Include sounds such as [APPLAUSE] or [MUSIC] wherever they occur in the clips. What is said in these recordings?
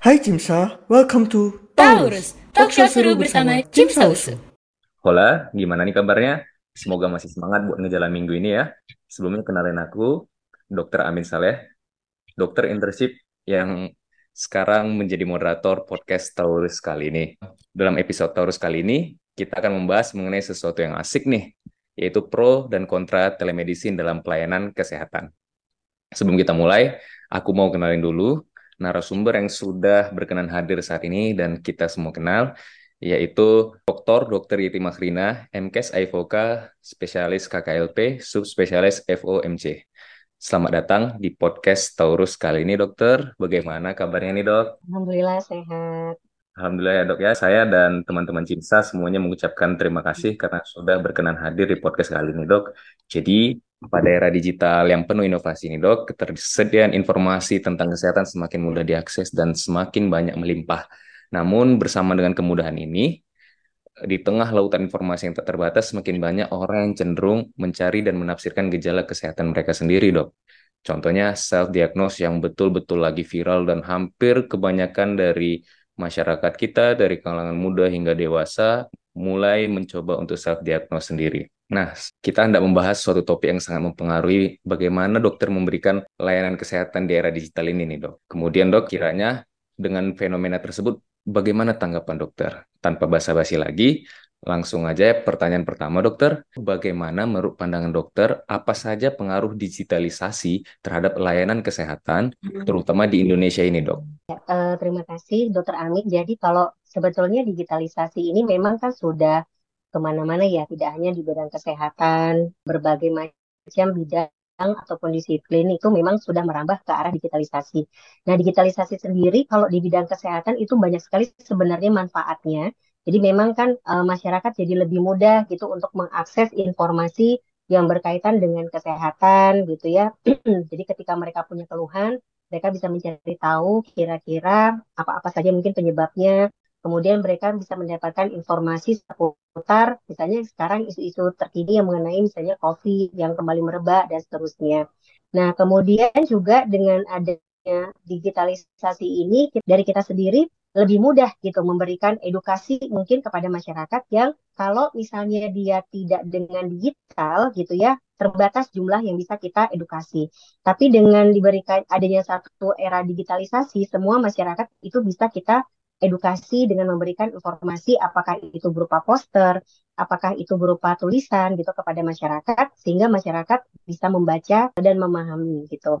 Hai Cimsa, welcome to Taurus, talk show seru bersama Jim Sausu. Hola, gimana nih kabarnya? Semoga masih semangat buat ngejalan minggu ini ya. Sebelumnya kenalin aku, Dr. Amin Saleh, dokter internship yang sekarang menjadi moderator podcast Taurus kali ini. Dalam episode Taurus kali ini, kita akan membahas mengenai sesuatu yang asik nih, yaitu pro dan kontra telemedicine dalam pelayanan kesehatan. Sebelum kita mulai, aku mau kenalin dulu narasumber yang sudah berkenan hadir saat ini dan kita semua kenal, yaitu Dr. Dr. Yeti Makrina, MKes IVOKA, spesialis KKLP, subspesialis FOMC. Selamat datang di podcast Taurus kali ini, dokter. Bagaimana kabarnya nih, dok? Alhamdulillah sehat. Alhamdulillah ya dok ya, saya dan teman-teman Cinsa semuanya mengucapkan terima kasih karena sudah berkenan hadir di podcast kali ini dok. Jadi pada era digital yang penuh inovasi ini dok, ketersediaan informasi tentang kesehatan semakin mudah diakses dan semakin banyak melimpah. Namun bersama dengan kemudahan ini, di tengah lautan informasi yang tak terbatas, semakin banyak orang yang cenderung mencari dan menafsirkan gejala kesehatan mereka sendiri dok. Contohnya self-diagnose yang betul-betul lagi viral dan hampir kebanyakan dari masyarakat kita dari kalangan muda hingga dewasa mulai mencoba untuk self-diagnose sendiri. Nah, kita hendak membahas suatu topik yang sangat mempengaruhi bagaimana dokter memberikan layanan kesehatan di era digital ini nih dok. Kemudian dok, kiranya dengan fenomena tersebut bagaimana tanggapan dokter? Tanpa basa-basi lagi, langsung aja pertanyaan pertama dokter. Bagaimana menurut pandangan dokter, apa saja pengaruh digitalisasi terhadap layanan kesehatan, hmm. terutama di Indonesia ini dok? Ya, uh, terima kasih dokter Amit. Jadi kalau sebetulnya digitalisasi ini memang kan sudah ke mana-mana ya, tidak hanya di bidang kesehatan, berbagai macam bidang ataupun disiplin itu memang sudah merambah ke arah digitalisasi. Nah, digitalisasi sendiri kalau di bidang kesehatan itu banyak sekali sebenarnya manfaatnya. Jadi memang kan e, masyarakat jadi lebih mudah gitu untuk mengakses informasi yang berkaitan dengan kesehatan gitu ya. [CLEARS THROAT] jadi ketika mereka punya keluhan, mereka bisa mencari tahu kira-kira apa-apa saja mungkin penyebabnya, Kemudian mereka bisa mendapatkan informasi seputar misalnya sekarang isu-isu terkini yang mengenai misalnya COVID yang kembali merebak dan seterusnya. Nah, kemudian juga dengan adanya digitalisasi ini dari kita sendiri lebih mudah gitu memberikan edukasi mungkin kepada masyarakat yang kalau misalnya dia tidak dengan digital gitu ya terbatas jumlah yang bisa kita edukasi. Tapi dengan diberikan adanya satu era digitalisasi semua masyarakat itu bisa kita edukasi dengan memberikan informasi apakah itu berupa poster, apakah itu berupa tulisan gitu kepada masyarakat sehingga masyarakat bisa membaca dan memahami gitu.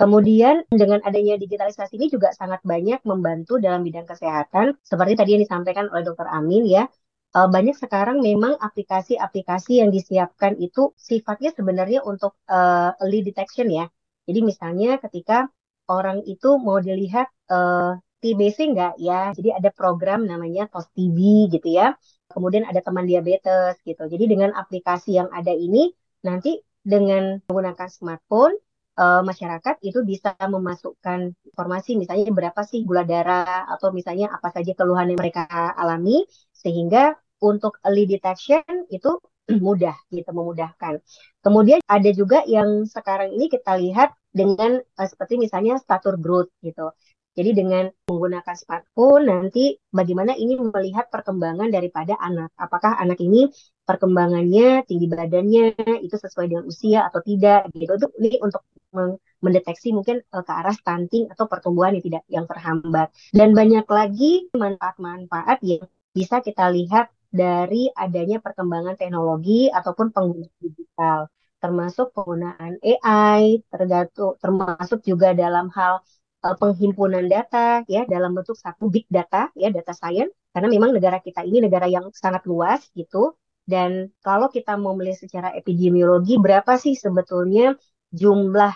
Kemudian dengan adanya digitalisasi ini juga sangat banyak membantu dalam bidang kesehatan seperti tadi yang disampaikan oleh Dr. Amin ya. Eh, banyak sekarang memang aplikasi-aplikasi yang disiapkan itu sifatnya sebenarnya untuk uh, early detection ya. Jadi misalnya ketika orang itu mau dilihat uh, TBC enggak ya. Jadi ada program namanya TOS TV gitu ya. Kemudian ada teman diabetes gitu. Jadi dengan aplikasi yang ada ini nanti dengan menggunakan smartphone uh, masyarakat itu bisa memasukkan informasi misalnya berapa sih gula darah atau misalnya apa saja keluhan yang mereka alami sehingga untuk early detection itu [CLEARS THROAT] mudah gitu memudahkan. Kemudian ada juga yang sekarang ini kita lihat dengan uh, seperti misalnya statur growth gitu. Jadi dengan menggunakan smartphone nanti bagaimana ini melihat perkembangan daripada anak. Apakah anak ini perkembangannya, tinggi badannya itu sesuai dengan usia atau tidak gitu. Itu ini untuk mendeteksi mungkin uh, ke arah stunting atau pertumbuhan yang tidak yang terhambat. Dan banyak lagi manfaat-manfaat yang bisa kita lihat dari adanya perkembangan teknologi ataupun penggunaan digital termasuk penggunaan AI, termasuk juga dalam hal uh, penghimpunan data ya dalam bentuk satu big data ya data science. Karena memang negara kita ini negara yang sangat luas gitu. Dan kalau kita mau melihat secara epidemiologi berapa sih sebetulnya jumlah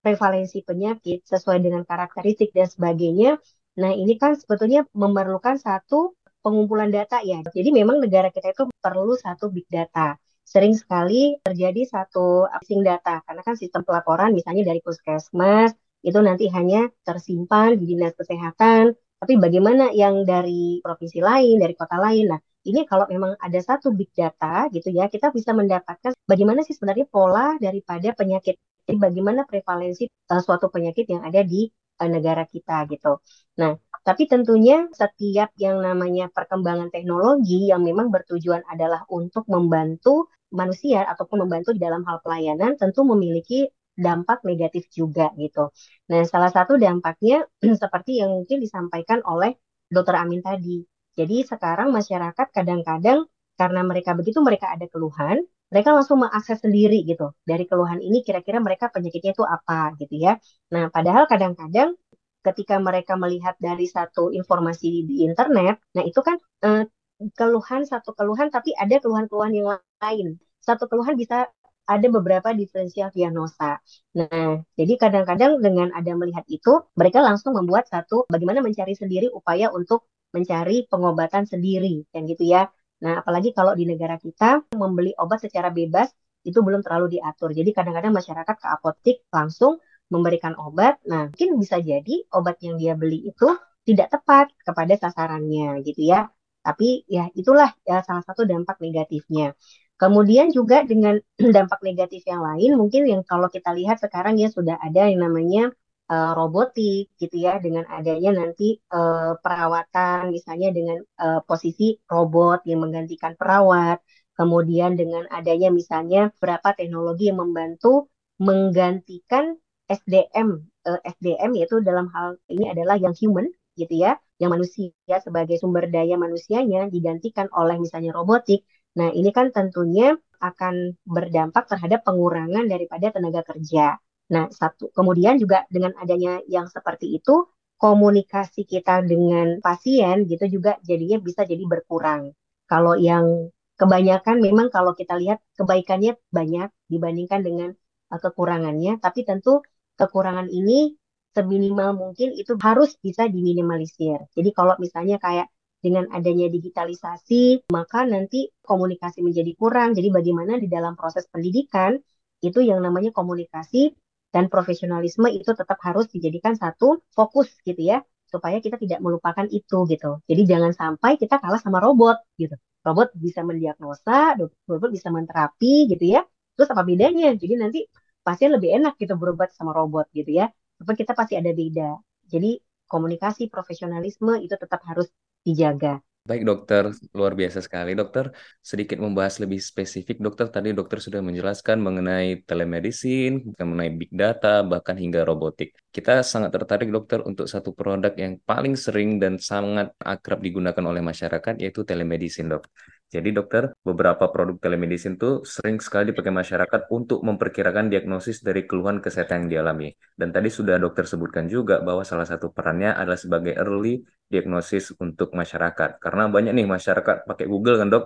prevalensi penyakit sesuai dengan karakteristik dan sebagainya? Nah ini kan sebetulnya memerlukan satu pengumpulan data ya. Jadi memang negara kita itu perlu satu big data. Sering sekali terjadi satu asing data karena kan sistem pelaporan misalnya dari puskesmas itu nanti hanya tersimpan di dinas kesehatan. Tapi bagaimana yang dari provinsi lain, dari kota lain? Nah, ini kalau memang ada satu big data gitu ya, kita bisa mendapatkan bagaimana sih sebenarnya pola daripada penyakit, jadi bagaimana prevalensi uh, suatu penyakit yang ada di uh, negara kita gitu. Nah, Tapi tentunya setiap yang namanya perkembangan teknologi yang memang bertujuan adalah untuk membantu manusia ataupun membantu di dalam hal pelayanan tentu memiliki dampak negatif juga gitu. Nah, salah satu dampaknya [CLEARS THROAT] seperti yang mungkin disampaikan oleh Dokter Amin tadi. Jadi sekarang masyarakat kadang-kadang karena mereka begitu mereka ada keluhan, mereka langsung mengakses sendiri gitu. Dari keluhan ini kira-kira mereka penyakitnya itu apa gitu ya. Nah, padahal kadang-kadang ketika mereka melihat dari satu informasi di internet, nah itu kan eh, keluhan satu keluhan tapi ada keluhan-keluhan yang lain. Satu keluhan bisa ada beberapa diferensial diagnosa. Nah, jadi kadang-kadang dengan ada melihat itu, mereka langsung membuat satu bagaimana mencari sendiri upaya untuk mencari pengobatan sendiri, kan gitu ya. Nah, apalagi kalau di negara kita membeli obat secara bebas itu belum terlalu diatur. Jadi kadang-kadang masyarakat ke apotik langsung memberikan obat. Nah, mungkin bisa jadi obat yang dia beli itu tidak tepat kepada sasarannya gitu ya. Tapi ya itulah ya salah satu dampak negatifnya. Kemudian juga dengan [CLEARS THROAT] dampak negatif yang lain, mungkin yang kalau kita lihat sekarang ya sudah ada yang namanya uh, robotik gitu ya, dengan adanya nanti uh, perawatan misalnya dengan uh, posisi robot yang menggantikan perawat, kemudian dengan adanya misalnya berapa teknologi yang membantu menggantikan SDM, uh, SDM yaitu dalam hal ini adalah yang human gitu ya, yang manusia sebagai sumber daya manusianya digantikan oleh misalnya robotik Nah, ini kan tentunya akan berdampak terhadap pengurangan daripada tenaga kerja. Nah, satu kemudian juga dengan adanya yang seperti itu, komunikasi kita dengan pasien gitu juga jadinya bisa jadi berkurang. Kalau yang kebanyakan memang kalau kita lihat kebaikannya banyak dibandingkan dengan uh, kekurangannya, tapi tentu kekurangan ini seminimal mungkin itu harus bisa diminimalisir. Jadi kalau misalnya kayak dengan adanya digitalisasi, maka nanti komunikasi menjadi kurang. Jadi bagaimana di dalam proses pendidikan itu yang namanya komunikasi dan profesionalisme itu tetap harus dijadikan satu fokus gitu ya supaya kita tidak melupakan itu gitu. Jadi jangan sampai kita kalah sama robot gitu. Robot bisa mendiagnosa, robot bisa menterapi gitu ya. Terus apa bedanya? Jadi nanti pasien lebih enak gitu berobat sama robot gitu ya. Tapi kita pasti ada beda. Jadi komunikasi profesionalisme itu tetap harus dijaga. Baik dokter, luar biasa sekali dokter. Sedikit membahas lebih spesifik dokter, tadi dokter sudah menjelaskan mengenai telemedicine, mengenai big data, bahkan hingga robotik. Kita sangat tertarik dokter untuk satu produk yang paling sering dan sangat akrab digunakan oleh masyarakat yaitu telemedicine dok. Jadi dokter, beberapa produk telemedicine itu sering sekali dipakai masyarakat untuk memperkirakan diagnosis dari keluhan kesehatan yang dialami. Dan tadi sudah dokter sebutkan juga bahwa salah satu perannya adalah sebagai early diagnosis untuk masyarakat. Karena banyak nih masyarakat pakai Google kan dok,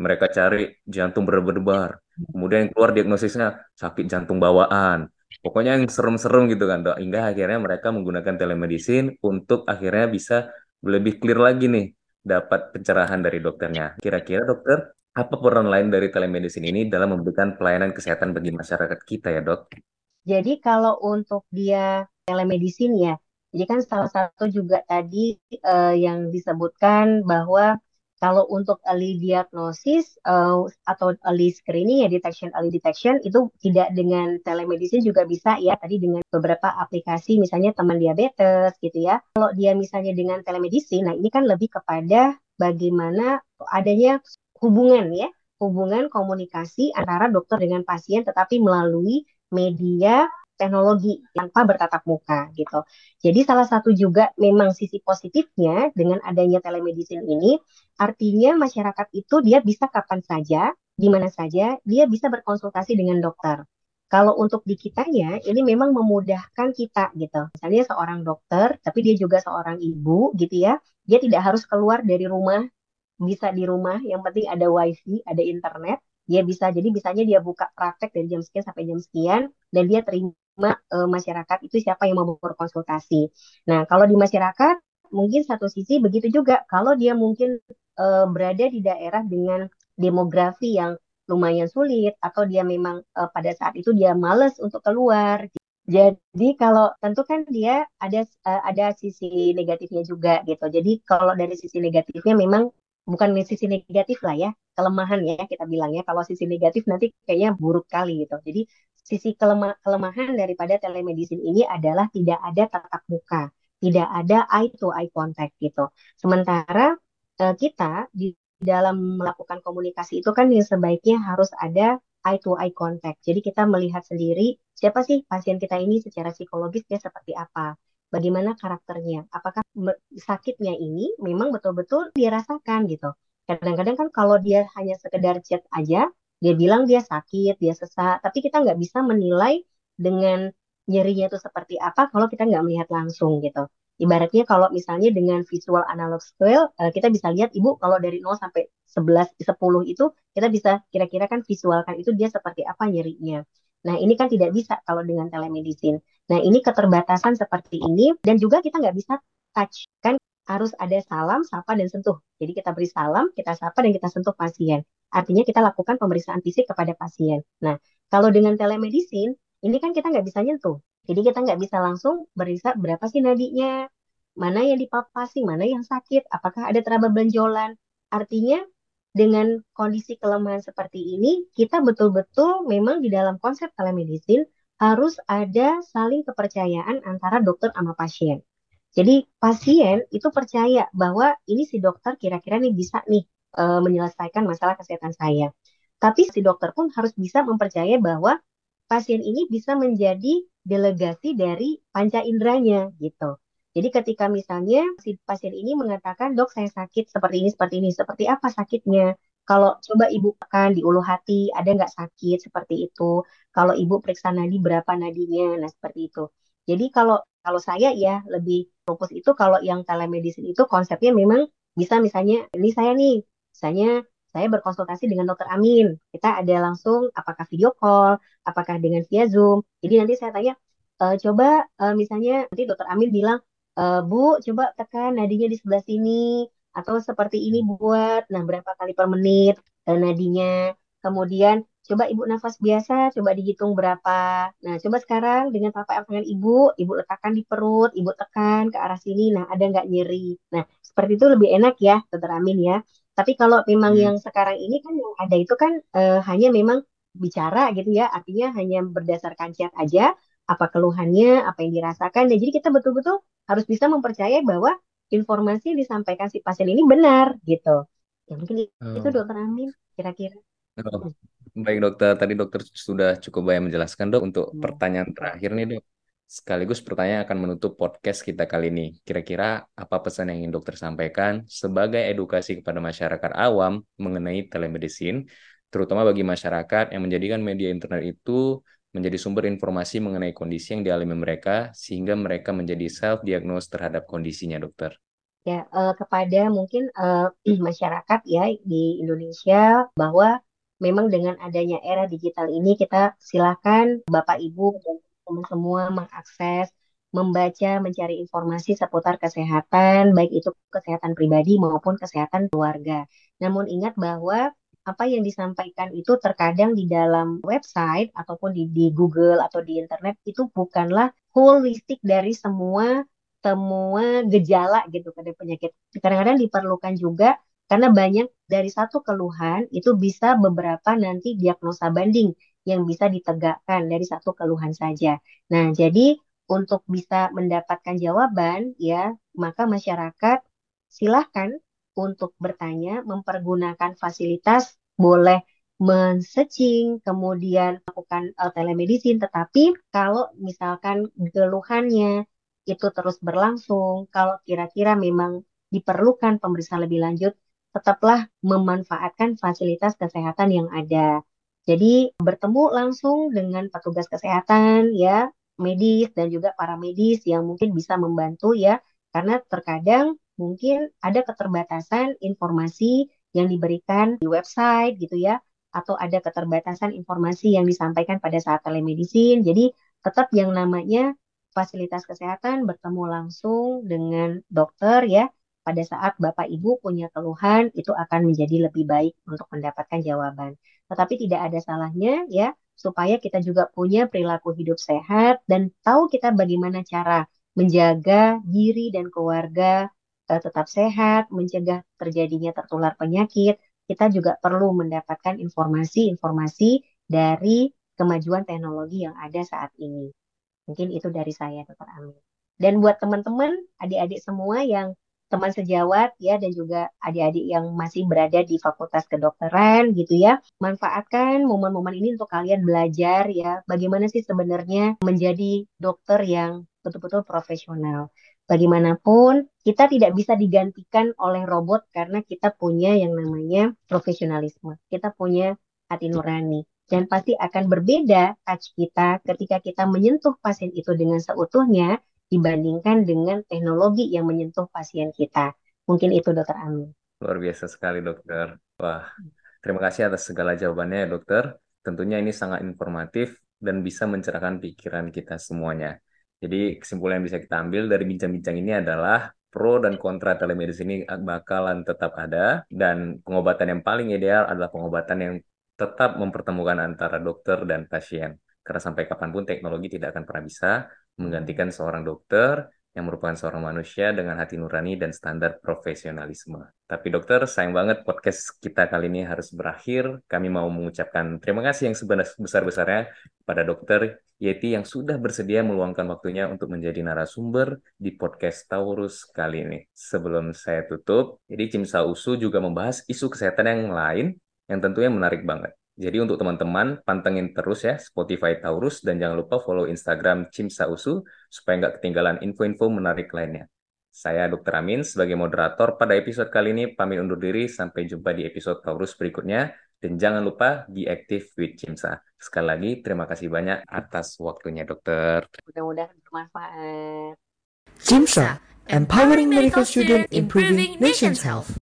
mereka cari jantung berdebar, kemudian keluar diagnosisnya sakit jantung bawaan. Pokoknya yang serem-serem gitu kan dok, hingga akhirnya mereka menggunakan telemedicine untuk akhirnya bisa lebih clear lagi nih dapat pencerahan dari dokternya. Kira-kira dokter, apa peran lain dari telemedicine ini dalam memberikan pelayanan kesehatan bagi masyarakat kita ya dok? Jadi kalau untuk dia telemedicine ya, jadi kan salah satu juga tadi uh, yang disebutkan bahwa kalau untuk early diagnosis uh, atau early screening ya detection early detection itu tidak dengan telemedicine juga bisa ya tadi dengan beberapa aplikasi misalnya teman diabetes gitu ya. Kalau dia misalnya dengan telemedicine, nah ini kan lebih kepada bagaimana adanya hubungan ya, hubungan komunikasi antara dokter dengan pasien tetapi melalui media teknologi tanpa bertatap muka gitu. Jadi salah satu juga memang sisi positifnya dengan adanya telemedicine ini artinya masyarakat itu dia bisa kapan saja, di mana saja dia bisa berkonsultasi dengan dokter. Kalau untuk di kitanya ini memang memudahkan kita gitu. Misalnya seorang dokter tapi dia juga seorang ibu gitu ya. Dia tidak harus keluar dari rumah, bisa di rumah, yang penting ada wifi, ada internet dia bisa jadi bisanya dia buka praktek dari jam sekian sampai jam sekian dan dia terima e, masyarakat itu siapa yang mau berkonsultasi. Nah, kalau di masyarakat mungkin satu sisi begitu juga kalau dia mungkin e, berada di daerah dengan demografi yang lumayan sulit atau dia memang e, pada saat itu dia males untuk keluar. Jadi kalau tentu kan dia ada ada sisi negatifnya juga gitu. Jadi kalau dari sisi negatifnya memang bukan sisi negatif lah ya, kelemahan ya kita bilang ya. Kalau sisi negatif nanti kayaknya buruk kali gitu. Jadi sisi kelema kelemahan daripada telemedicine ini adalah tidak ada tatap muka. tidak ada eye to eye contact gitu. Sementara uh, kita di dalam melakukan komunikasi itu kan yang sebaiknya harus ada eye to eye contact. Jadi kita melihat sendiri siapa sih pasien kita ini secara psikologis dia seperti apa, bagaimana karakternya, apakah sakitnya ini memang betul-betul dirasakan gitu. Kadang-kadang kan kalau dia hanya sekedar chat aja, dia bilang dia sakit, dia sesak, tapi kita nggak bisa menilai dengan nyerinya itu seperti apa kalau kita nggak melihat langsung gitu. Ibaratnya kalau misalnya dengan visual analog scale, eh, kita bisa lihat ibu kalau dari 0 sampai 11, 10 itu kita bisa kira-kira kan visualkan itu dia seperti apa nyerinya. Nah ini kan tidak bisa kalau dengan telemedicine. Nah ini keterbatasan seperti ini dan juga kita nggak bisa touch kan harus ada salam, sapa dan sentuh. Jadi kita beri salam, kita sapa dan kita sentuh pasien. Artinya kita lakukan pemeriksaan fisik kepada pasien. Nah kalau dengan telemedicine ini kan kita nggak bisa nyentuh. Jadi kita nggak bisa langsung berisa berapa sih nadinya, mana yang dipapasi, mana yang sakit, apakah ada teraba benjolan. Artinya dengan kondisi kelemahan seperti ini, kita betul-betul memang di dalam konsep telemedicine harus ada saling kepercayaan antara dokter sama pasien. Jadi pasien itu percaya bahwa ini si dokter kira-kira nih bisa nih e, menyelesaikan masalah kesehatan saya. Tapi si dokter pun harus bisa mempercayai bahwa pasien ini bisa menjadi delegasi dari panca inderanya gitu. Jadi ketika misalnya si pasien ini mengatakan, dok saya sakit seperti ini, seperti ini, seperti apa sakitnya? Kalau coba ibu tekan di ulu hati, ada nggak sakit seperti itu? Kalau ibu periksa nadi, berapa nadinya? Nah seperti itu. Jadi kalau kalau saya ya lebih fokus itu kalau yang telemedicine itu konsepnya memang bisa misalnya ini saya nih, misalnya saya berkonsultasi dengan dokter Amin. Kita ada langsung apakah video call, apakah dengan via Zoom. Jadi nanti saya tanya, e, coba e, misalnya nanti dokter Amin bilang, e, Bu, coba tekan nadinya di sebelah sini atau seperti ini buat, nah berapa kali per menit e, nadinya. Kemudian coba ibu nafas biasa, coba dihitung berapa. Nah, coba sekarang dengan telapak tangan ibu, ibu letakkan di perut, ibu tekan ke arah sini. Nah, ada nggak nyeri? Nah, seperti itu lebih enak ya, dokter Amin ya. Tapi kalau memang hmm. yang sekarang ini kan yang ada itu kan uh, hanya memang bicara gitu ya, artinya hanya berdasarkan chat aja, apa keluhannya, apa yang dirasakan. Dan jadi kita betul-betul harus bisa mempercayai bahwa informasi yang disampaikan si pasien ini benar gitu. Ya mungkin oh. itu dokter Amin kira-kira. Oh. Baik dokter, tadi dokter sudah cukup banyak menjelaskan dok untuk hmm. pertanyaan terakhir nih dok. Sekaligus pertanyaan akan menutup podcast kita kali ini. Kira-kira apa pesan yang ingin dokter sampaikan sebagai edukasi kepada masyarakat awam mengenai telemedicine, terutama bagi masyarakat yang menjadikan media internet itu menjadi sumber informasi mengenai kondisi yang dialami mereka, sehingga mereka menjadi self-diagnose terhadap kondisinya, dokter. Ya, uh, kepada mungkin uh, [CLEARS THROAT] masyarakat ya di Indonesia bahwa memang dengan adanya era digital ini kita silakan Bapak Ibu dan teman semua mengakses, membaca, mencari informasi seputar kesehatan, baik itu kesehatan pribadi maupun kesehatan keluarga. Namun ingat bahwa apa yang disampaikan itu terkadang di dalam website ataupun di, di Google atau di internet itu bukanlah holistik dari semua semua gejala gitu pada penyakit. Kadang-kadang diperlukan juga karena banyak dari satu keluhan itu bisa beberapa nanti diagnosa banding yang bisa ditegakkan dari satu keluhan saja. Nah, jadi untuk bisa mendapatkan jawaban ya, maka masyarakat silahkan untuk bertanya, mempergunakan fasilitas, boleh men-searching, kemudian melakukan uh, telemedicine, tetapi kalau misalkan keluhannya itu terus berlangsung, kalau kira-kira memang diperlukan pemeriksaan lebih lanjut, tetaplah memanfaatkan fasilitas kesehatan yang ada. Jadi bertemu langsung dengan petugas kesehatan ya, medis dan juga para medis yang mungkin bisa membantu ya, karena terkadang mungkin ada keterbatasan informasi yang diberikan di website gitu ya, atau ada keterbatasan informasi yang disampaikan pada saat telemedicine. Jadi tetap yang namanya fasilitas kesehatan bertemu langsung dengan dokter ya pada saat Bapak Ibu punya keluhan itu akan menjadi lebih baik untuk mendapatkan jawaban. Tetapi tidak ada salahnya ya supaya kita juga punya perilaku hidup sehat dan tahu kita bagaimana cara menjaga diri dan keluarga uh, tetap sehat, mencegah terjadinya tertular penyakit. Kita juga perlu mendapatkan informasi-informasi dari kemajuan teknologi yang ada saat ini. Mungkin itu dari saya, Dr. Amin. Dan buat teman-teman, adik-adik semua yang teman sejawat ya dan juga adik-adik yang masih berada di Fakultas Kedokteran gitu ya. Manfaatkan momen-momen ini untuk kalian belajar ya bagaimana sih sebenarnya menjadi dokter yang betul-betul profesional. Bagaimanapun kita tidak bisa digantikan oleh robot karena kita punya yang namanya profesionalisme. Kita punya hati nurani dan pasti akan berbeda touch kita ketika kita menyentuh pasien itu dengan seutuhnya dibandingkan dengan teknologi yang menyentuh pasien kita. Mungkin itu dokter Amin. Luar biasa sekali dokter. Wah, terima kasih atas segala jawabannya ya dokter. Tentunya ini sangat informatif dan bisa mencerahkan pikiran kita semuanya. Jadi kesimpulan yang bisa kita ambil dari bincang-bincang ini adalah pro dan kontra telemedicine ini bakalan tetap ada dan pengobatan yang paling ideal adalah pengobatan yang tetap mempertemukan antara dokter dan pasien. Karena sampai kapan pun teknologi tidak akan pernah bisa menggantikan seorang dokter yang merupakan seorang manusia dengan hati nurani dan standar profesionalisme. Tapi dokter, sayang banget podcast kita kali ini harus berakhir. Kami mau mengucapkan terima kasih yang sebesar-besarnya pada dokter Yeti yang sudah bersedia meluangkan waktunya untuk menjadi narasumber di podcast Taurus kali ini. Sebelum saya tutup, jadi Cimsa Usu juga membahas isu kesehatan yang lain yang tentunya menarik banget. Jadi untuk teman-teman, pantengin terus ya Spotify Taurus dan jangan lupa follow Instagram Cimsausu supaya nggak ketinggalan info-info menarik lainnya. Saya Dr. Amin sebagai moderator pada episode kali ini pamit undur diri sampai jumpa di episode Taurus berikutnya dan jangan lupa be active with Cimsa. Sekali lagi terima kasih banyak atas waktunya dokter. Mudah-mudahan bermanfaat. Cimsa, empowering medical student, improving nation's health.